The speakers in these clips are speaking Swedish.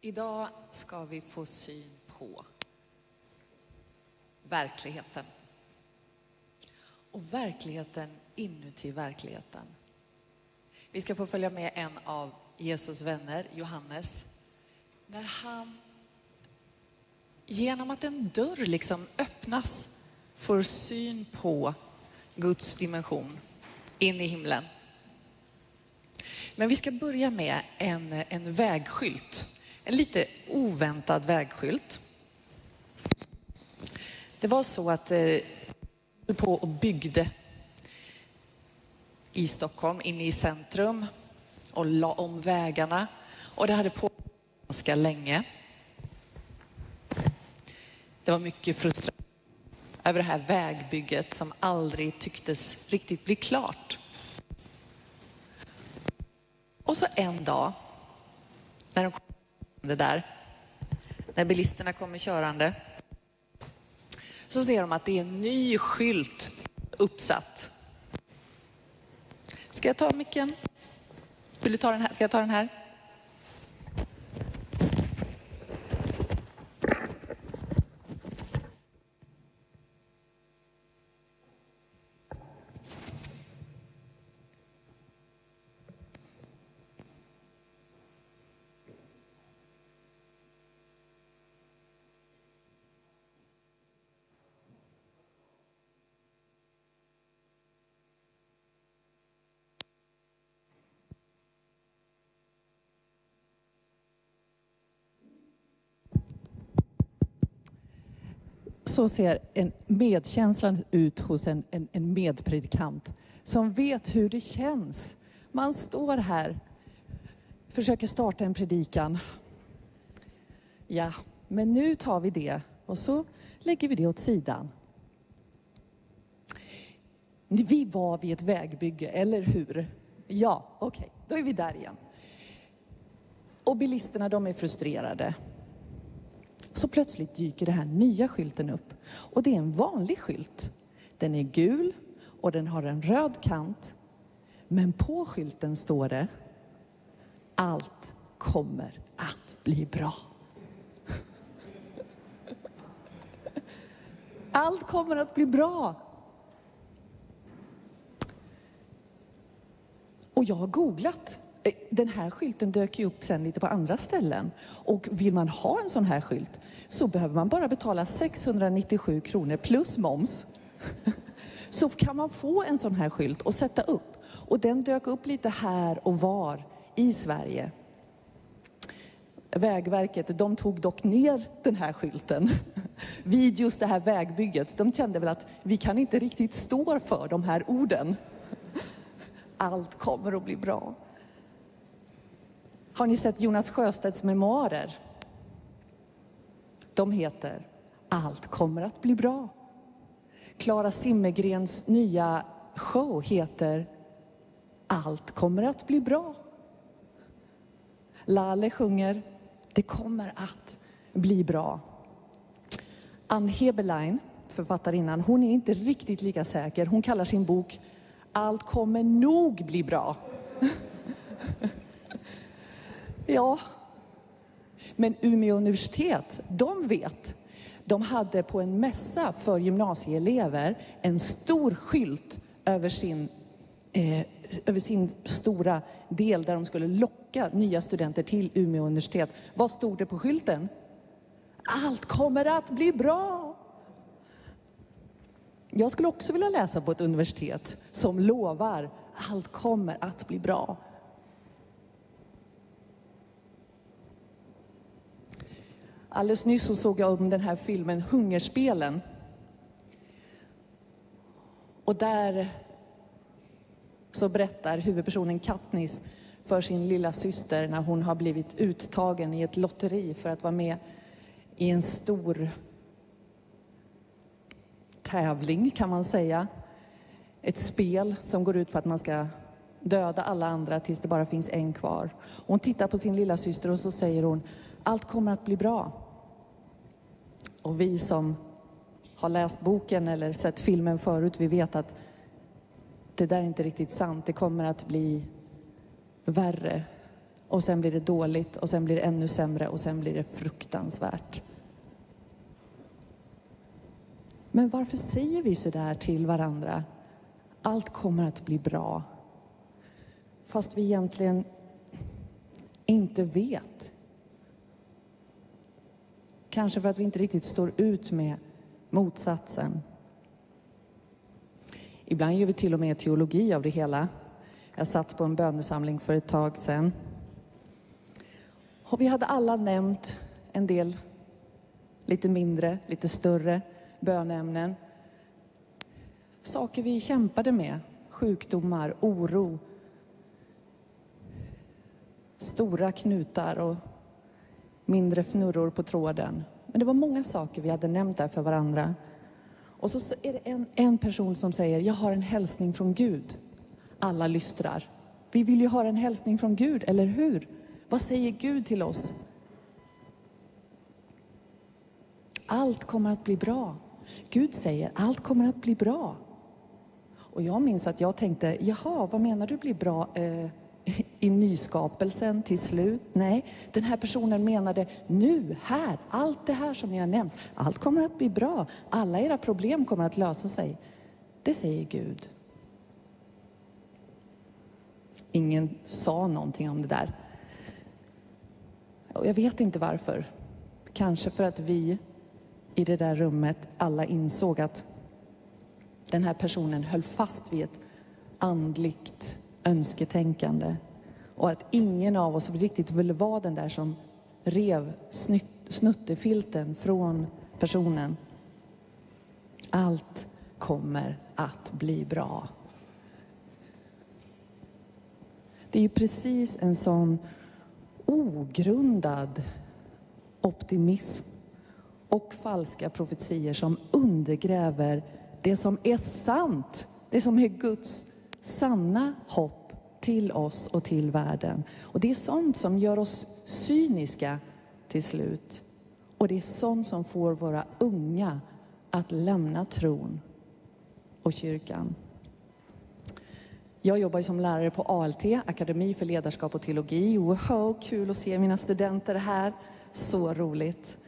Idag ska vi få syn på verkligheten. Och verkligheten inuti verkligheten. Vi ska få följa med en av Jesus vänner, Johannes, när han genom att en dörr liksom öppnas får syn på Guds dimension in i himlen. Men vi ska börja med en, en vägskylt. En lite oväntad vägskylt. Det var så att eh, på och byggde i Stockholm, inne i centrum och la om vägarna. Och det hade pågått ganska länge. Det var mycket frustration över det här vägbygget som aldrig tycktes riktigt bli klart. Och så en dag, när de kom det där, när bilisterna kommer körande, så ser de att det är en ny skylt uppsatt. Ska jag ta micken? Vill du ta den här? Ska jag ta den här? Så ser en medkänslan ut hos en, en, en medpredikant som vet hur det känns. Man står här, försöker starta en predikan. Ja, men nu tar vi det och så lägger vi det åt sidan. Vi var vid ett vägbygge, eller hur? Ja, okej, okay, då är vi där igen. Och bilisterna de är frustrerade. Så plötsligt dyker den här nya skylten upp. Och det är en vanlig skylt. Den är gul och den har en röd kant. Men på skylten står det Allt kommer att bli bra. Allt kommer att bli bra. Och jag har googlat Eh, den här skylten dök ju upp sen lite på andra ställen. Och vill man ha en sån här skylt så behöver man bara betala 697 kronor plus moms. Så kan man få en sån här skylt och sätta upp. Och den dök upp lite här och var i Sverige. Vägverket, de tog dock ner den här skylten vid just det här vägbygget. De kände väl att vi kan inte riktigt stå för de här orden. Allt kommer att bli bra. Har ni sett Jonas Sjöstedts memoarer? De heter Allt kommer att bli bra. Klara Simmergrens nya show heter Allt kommer att bli bra. Lale sjunger Det kommer att bli bra. Ann Heberlein, författarinnan, hon är inte riktigt lika säker. Hon kallar sin bok Allt kommer nog bli bra. Ja, men Umeå universitet, de vet. De hade på en mässa för gymnasieelever en stor skylt över sin, eh, över sin stora del där de skulle locka nya studenter till Umeå universitet. Vad stod det på skylten? Allt kommer att bli bra. Jag skulle också vilja läsa på ett universitet som lovar allt kommer att bli bra. Alldeles nyss så såg jag om den här filmen Hungerspelen. Och där så berättar huvudpersonen Katniss för sin lilla syster när hon har blivit uttagen i ett lotteri för att vara med i en stor tävling kan man säga. Ett spel som går ut på att man ska döda alla andra tills det bara finns en kvar. Hon tittar på sin lilla syster och så säger hon, allt kommer att bli bra. Och vi som har läst boken eller sett filmen förut, vi vet att det där är inte riktigt sant. Det kommer att bli värre. Och sen blir det dåligt och sen blir det ännu sämre och sen blir det fruktansvärt. Men varför säger vi så där till varandra? Allt kommer att bli bra. Fast vi egentligen inte vet. Kanske för att vi inte riktigt står ut med motsatsen. Ibland gör vi till och med teologi av det hela. Jag satt på en bönesamling för ett tag sedan. Och vi hade alla nämnt en del lite mindre, lite större bönämnen. Saker vi kämpade med, sjukdomar, oro, stora knutar och mindre fnurror på tråden. Men det var många saker vi hade nämnt där för varandra. Och så är det en, en person som säger, jag har en hälsning från Gud. Alla lystrar. Vi vill ju ha en hälsning från Gud, eller hur? Vad säger Gud till oss? Allt kommer att bli bra. Gud säger, allt kommer att bli bra. Och jag minns att jag tänkte, jaha, vad menar du blir bra? Eh, i nyskapelsen till slut. Nej, den här personen menade nu, här, allt det här som ni har nämnt, allt kommer att bli bra. Alla era problem kommer att lösa sig. Det säger Gud. Ingen sa någonting om det där. Och jag vet inte varför. Kanske för att vi i det där rummet alla insåg att den här personen höll fast vid ett andligt önsketänkande och att ingen av oss riktigt ville vara den där som rev snuttefilten från personen. Allt kommer att bli bra. Det är ju precis en sån ogrundad optimism och falska profetier som undergräver det som är sant, det som är Guds sanna hopp till oss och till världen. Och det är sånt som gör oss cyniska till slut. Och det är sånt som får våra unga att lämna tron och kyrkan. Jag jobbar som lärare på ALT, Akademi för ledarskap och teologi. Wow, kul att se mina studenter här. Så roligt.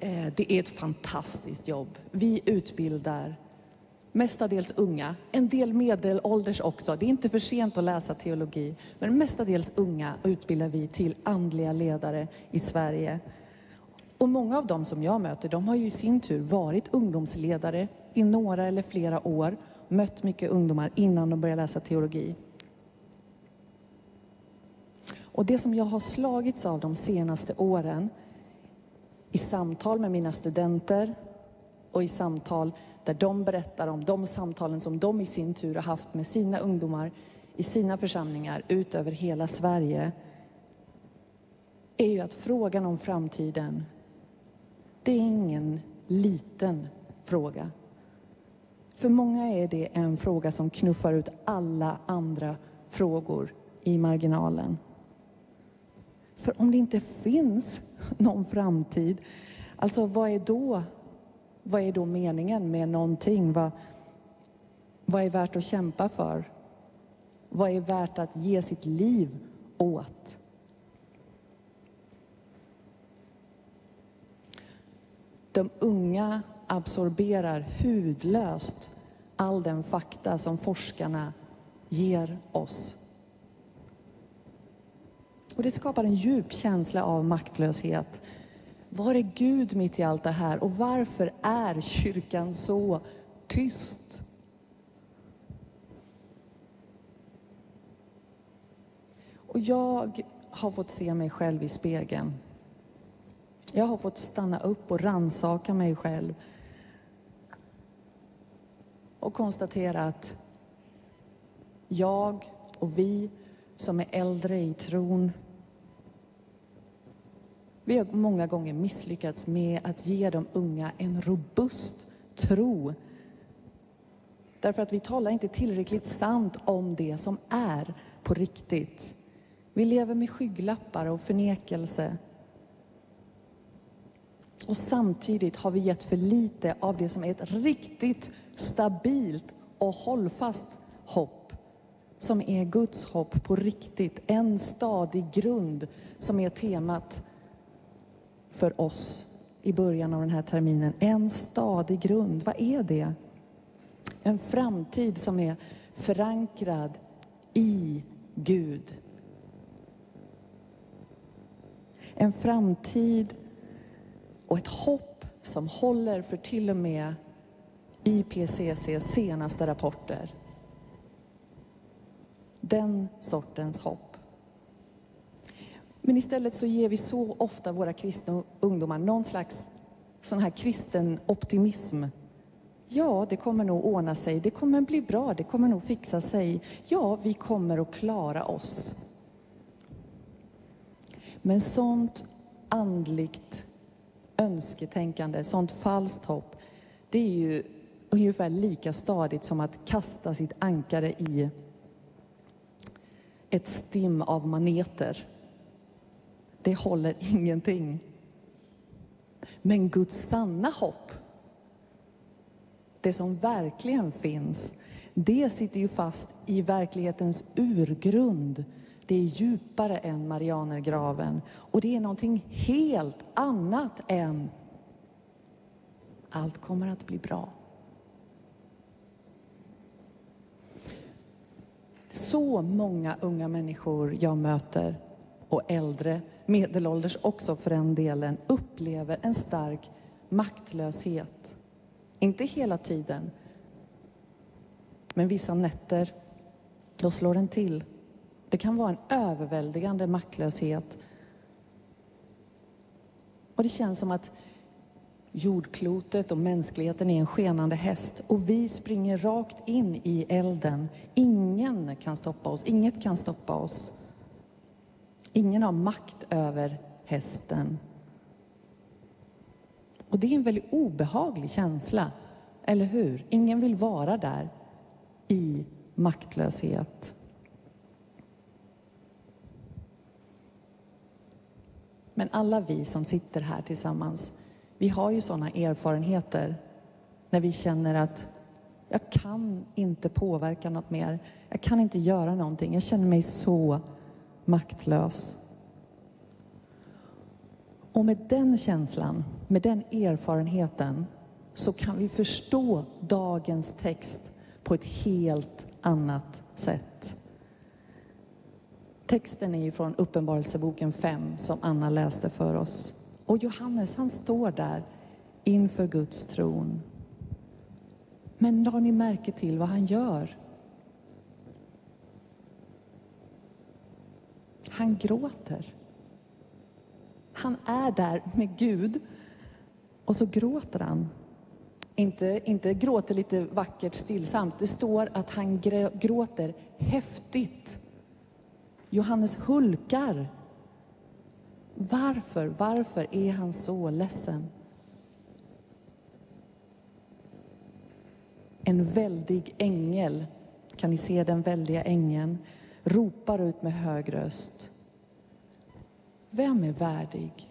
Eh, det är ett fantastiskt jobb. Vi utbildar mestadels unga, en del medelålders också. Det är inte för sent att läsa teologi, men mestadels unga utbildar vi till andliga ledare i Sverige. Och många av dem som jag möter, de har ju i sin tur varit ungdomsledare i några eller flera år, mött mycket ungdomar innan de började läsa teologi. Och det som jag har slagits av de senaste åren i samtal med mina studenter och i samtal där de berättar om de samtalen som de i sin tur har haft med sina ungdomar i sina församlingar ut över hela Sverige är ju att frågan om framtiden, det är ingen liten fråga. För många är det en fråga som knuffar ut alla andra frågor i marginalen. För om det inte finns någon framtid, alltså vad är då vad är då meningen med någonting? Vad, vad är värt att kämpa för? Vad är värt att ge sitt liv åt? De unga absorberar hudlöst all den fakta som forskarna ger oss. Och det skapar en djup känsla av maktlöshet var är Gud mitt i allt det här och varför är kyrkan så tyst? Och jag har fått se mig själv i spegeln. Jag har fått stanna upp och ransaka mig själv och konstatera att jag och vi som är äldre i tron vi har många gånger misslyckats med att ge de unga en robust tro. Därför att vi talar inte tillräckligt sant om det som är på riktigt. Vi lever med skygglappar och förnekelse. Och samtidigt har vi gett för lite av det som är ett riktigt stabilt och hållfast hopp som är Guds hopp på riktigt. En stadig grund som är temat för oss i början av den här terminen. En stadig grund, vad är det? En framtid som är förankrad i Gud. En framtid och ett hopp som håller för till och med IPCCs senaste rapporter. Den sortens hopp. Men istället så ger vi så ofta våra kristna ungdomar någon slags sån här kristen optimism. Ja, det kommer nog ordna sig. Det kommer bli bra. Det kommer nog fixa sig. Ja, vi kommer att klara oss. Men sånt andligt önsketänkande, sånt falskt hopp, det är ju ungefär lika stadigt som att kasta sitt ankare i ett stim av maneter. Det håller ingenting. Men Guds sanna hopp, det som verkligen finns, det sitter ju fast i verklighetens urgrund. Det är djupare än Marianergraven och det är någonting helt annat än allt kommer att bli bra. Så många unga människor jag möter och äldre, medelålders också för den delen, upplever en stark maktlöshet. Inte hela tiden, men vissa nätter, då slår den till. Det kan vara en överväldigande maktlöshet. Och det känns som att jordklotet och mänskligheten är en skenande häst och vi springer rakt in i elden. Ingen kan stoppa oss, inget kan stoppa oss. Ingen har makt över hästen. Och det är en väldigt obehaglig känsla, eller hur? Ingen vill vara där i maktlöshet. Men alla vi som sitter här tillsammans vi har ju sådana erfarenheter när vi känner att jag kan inte påverka något mer. Jag kan inte göra någonting. Jag känner mig så maktlös. Och med den känslan, med den erfarenheten så kan vi förstå dagens text på ett helt annat sätt. Texten är ju från Uppenbarelseboken 5 som Anna läste för oss. Och Johannes han står där inför Guds tron. Men la ni märke till vad han gör? Han gråter. Han är där med Gud och så gråter han. Inte, inte gråter lite vackert stillsamt. Det står att han gråter häftigt. Johannes hulkar varför, varför är han så ledsen? En väldig ängel, kan ni se den väldiga ängeln, ropar ut med hög röst. Vem är värdig?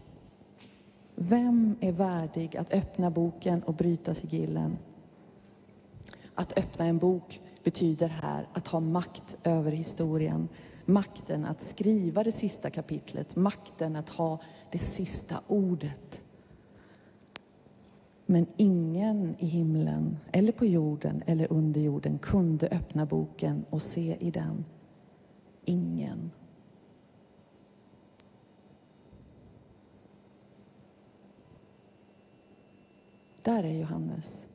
Vem är värdig att öppna boken och bryta sigillen? Att öppna en bok betyder här att ha makt över historien, makten att skriva det sista kapitlet, makten att ha det sista ordet. Men ingen i himlen, eller på jorden eller under jorden kunde öppna boken och se i den. Ingen. Där är Johannes.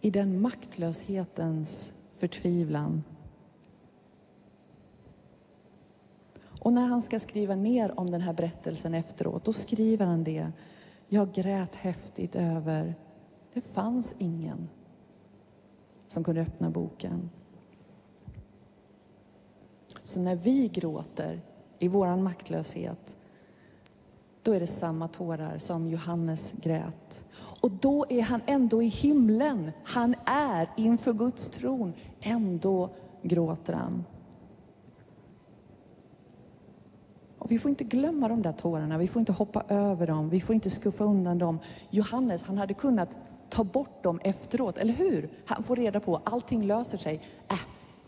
I den maktlöshetens förtvivlan Och när han ska skriva ner om den här berättelsen efteråt, då skriver han det. Jag grät häftigt över, det fanns ingen som kunde öppna boken. Så när vi gråter i vår maktlöshet, då är det samma tårar som Johannes grät. Och då är han ändå i himlen. Han är inför Guds tron. Ändå gråter han. Och vi får inte glömma de där tårarna, vi får inte hoppa över dem, vi får inte skuffa undan dem. Johannes, han hade kunnat ta bort dem efteråt, eller hur? Han får reda på, allting löser sig. Äh,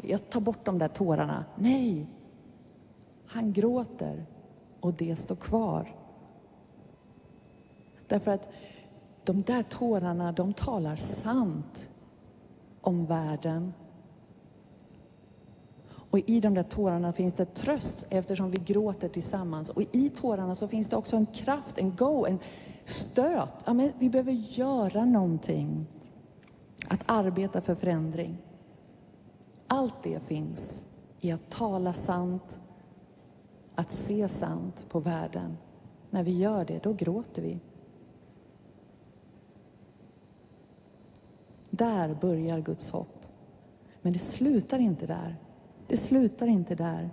jag tar bort de där tårarna. Nej, han gråter och det står kvar. Därför att de där tårarna, de talar sant om världen. Och i de där tårarna finns det tröst eftersom vi gråter tillsammans. Och i tårarna så finns det också en kraft, en go, en stöt. Ja, men vi behöver göra någonting. Att arbeta för förändring. Allt det finns i att tala sant, att se sant på världen. När vi gör det, då gråter vi. Där börjar Guds hopp. Men det slutar inte där. Det slutar inte där.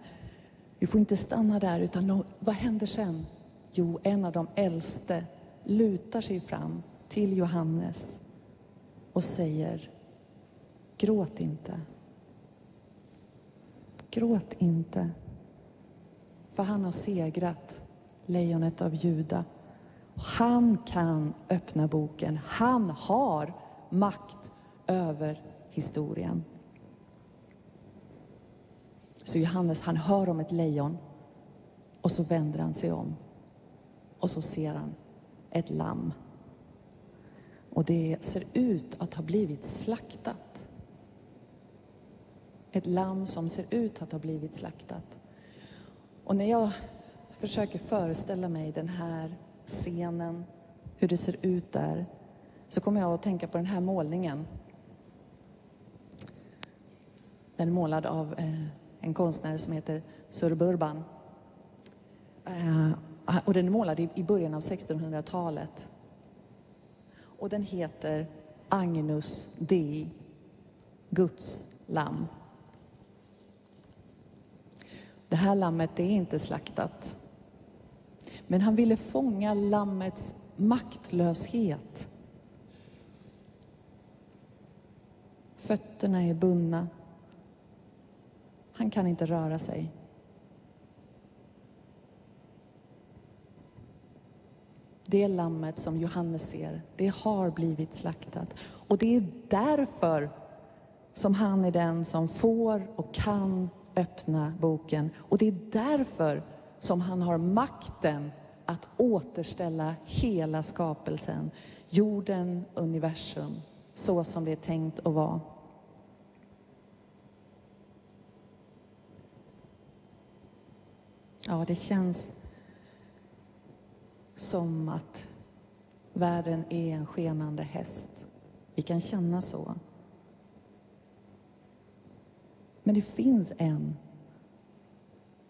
Vi får inte stanna där, utan vad händer sen? Jo, en av de äldste lutar sig fram till Johannes och säger Gråt inte. Gråt inte. För han har segrat lejonet av Juda. Han kan öppna boken. Han har makt över historien. Så Johannes han hör om ett lejon och så vänder han sig om och så ser han ett lamm. Och det ser ut att ha blivit slaktat. Ett lamm som ser ut att ha blivit slaktat. Och när jag försöker föreställa mig den här scenen, hur det ser ut där, så kommer jag att tänka på den här målningen. Den är målad av eh, en konstnär som heter Surburban. Eh, och den är målad i början av 1600-talet. Och den heter Agnus Dei, Guds lamm. Det här lammet är inte slaktat. Men han ville fånga lammets maktlöshet. Fötterna är bundna. Han kan inte röra sig. Det lammet som Johannes ser, det har blivit slaktat. Och det är därför som han är den som får och kan öppna boken. Och det är därför som han har makten att återställa hela skapelsen, jorden, universum, så som det är tänkt att vara. Ja, det känns som att världen är en skenande häst. Vi kan känna så. Men det finns en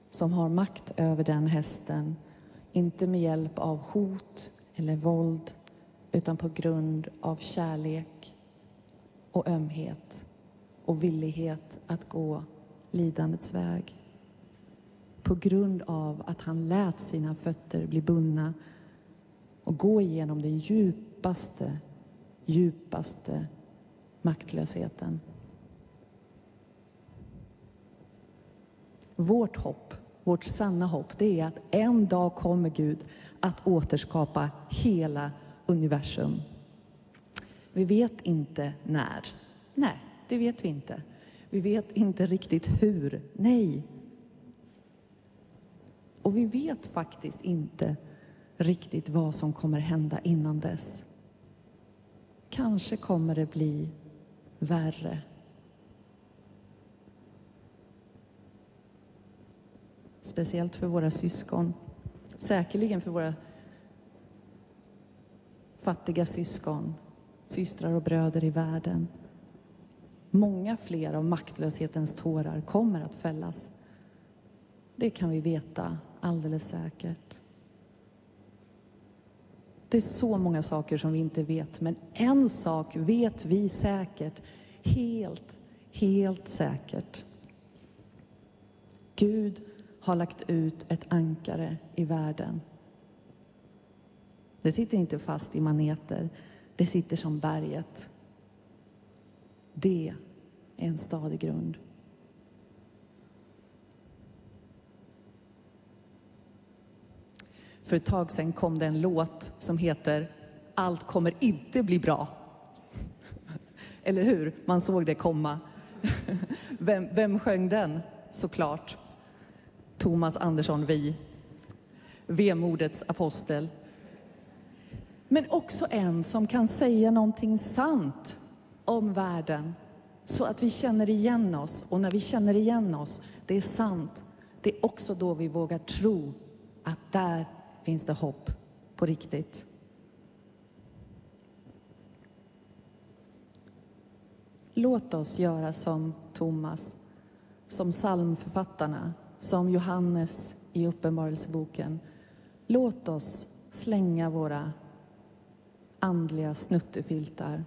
som har makt över den hästen, inte med hjälp av hot eller våld, utan på grund av kärlek och ömhet och villighet att gå lidandets väg på grund av att han lät sina fötter bli bundna och gå igenom den djupaste, djupaste maktlösheten. Vårt hopp, vårt sanna hopp, det är att en dag kommer Gud att återskapa hela universum. Vi vet inte när. Nej, det vet vi inte. Vi vet inte riktigt hur. Nej, och vi vet faktiskt inte riktigt vad som kommer hända innan dess. Kanske kommer det bli värre. Speciellt för våra syskon. Säkerligen för våra fattiga syskon, systrar och bröder i världen. Många fler av maktlöshetens tårar kommer att fällas. Det kan vi veta alldeles säkert. Det är så många saker som vi inte vet, men en sak vet vi säkert. Helt, helt säkert. Gud har lagt ut ett ankare i världen. Det sitter inte fast i maneter, det sitter som berget. Det är en stadig grund. För ett tag sedan kom det en låt som heter Allt kommer inte bli bra. Eller hur? Man såg det komma. Vem, vem sjöng den? Såklart. Thomas Andersson Vi. Vemodets apostel. Men också en som kan säga någonting sant om världen så att vi känner igen oss. Och när vi känner igen oss, det är sant, det är också då vi vågar tro att där finns det hopp på riktigt. Låt oss göra som Thomas, som psalmförfattarna, som Johannes i Uppenbarelseboken. Låt oss slänga våra andliga snuttefiltar.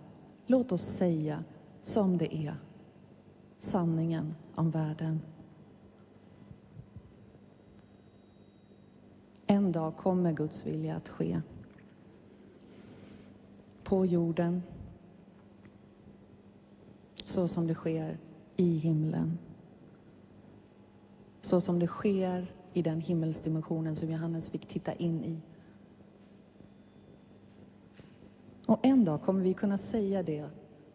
Låt oss säga som det är, sanningen om världen. En dag kommer Guds vilja att ske. På jorden, så som det sker i himlen. Så som det sker i den himmelsdimensionen som Johannes fick titta in i. Och en dag kommer vi kunna säga det,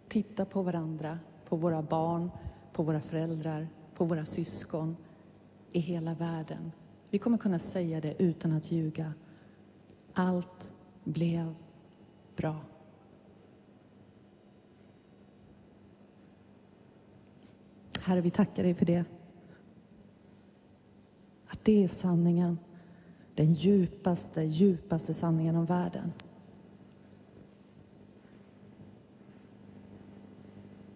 titta på varandra, på våra barn, på våra föräldrar, på våra syskon i hela världen. Vi kommer kunna säga det utan att ljuga. Allt blev bra. Herre, vi tackar dig för det. Det är sanningen. Den djupaste, djupaste sanningen om världen.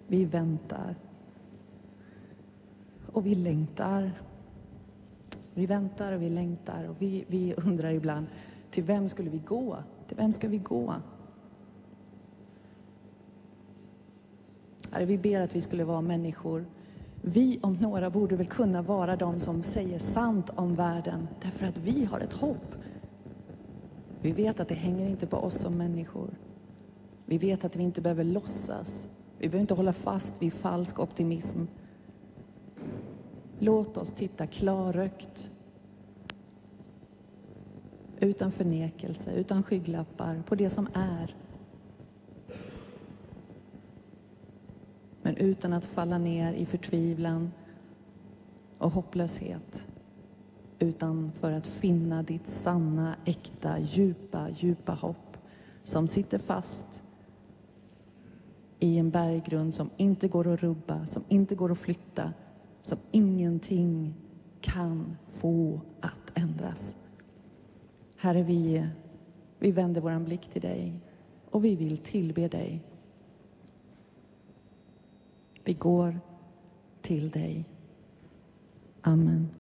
Vi väntar. Och vi längtar. Vi väntar och vi längtar och vi, vi undrar ibland, till vem skulle vi gå? Till vem ska vi gå? Herre, vi ber att vi skulle vara människor. Vi om några borde väl kunna vara de som säger sant om världen, därför att vi har ett hopp. Vi vet att det hänger inte på oss som människor. Vi vet att vi inte behöver låtsas. Vi behöver inte hålla fast vid falsk optimism. Låt oss titta klarrökt. Utan förnekelse, utan skygglappar, på det som är. Utan att falla ner i förtvivlan och hopplöshet. Utan för att finna ditt sanna, äkta, djupa, djupa hopp som sitter fast i en berggrund som inte går att rubba, som inte går att flytta, som ingenting kan få att ändras. Herre, vi, vi vänder vår blick till dig och vi vill tillbe dig. Vi går till dig. Amen.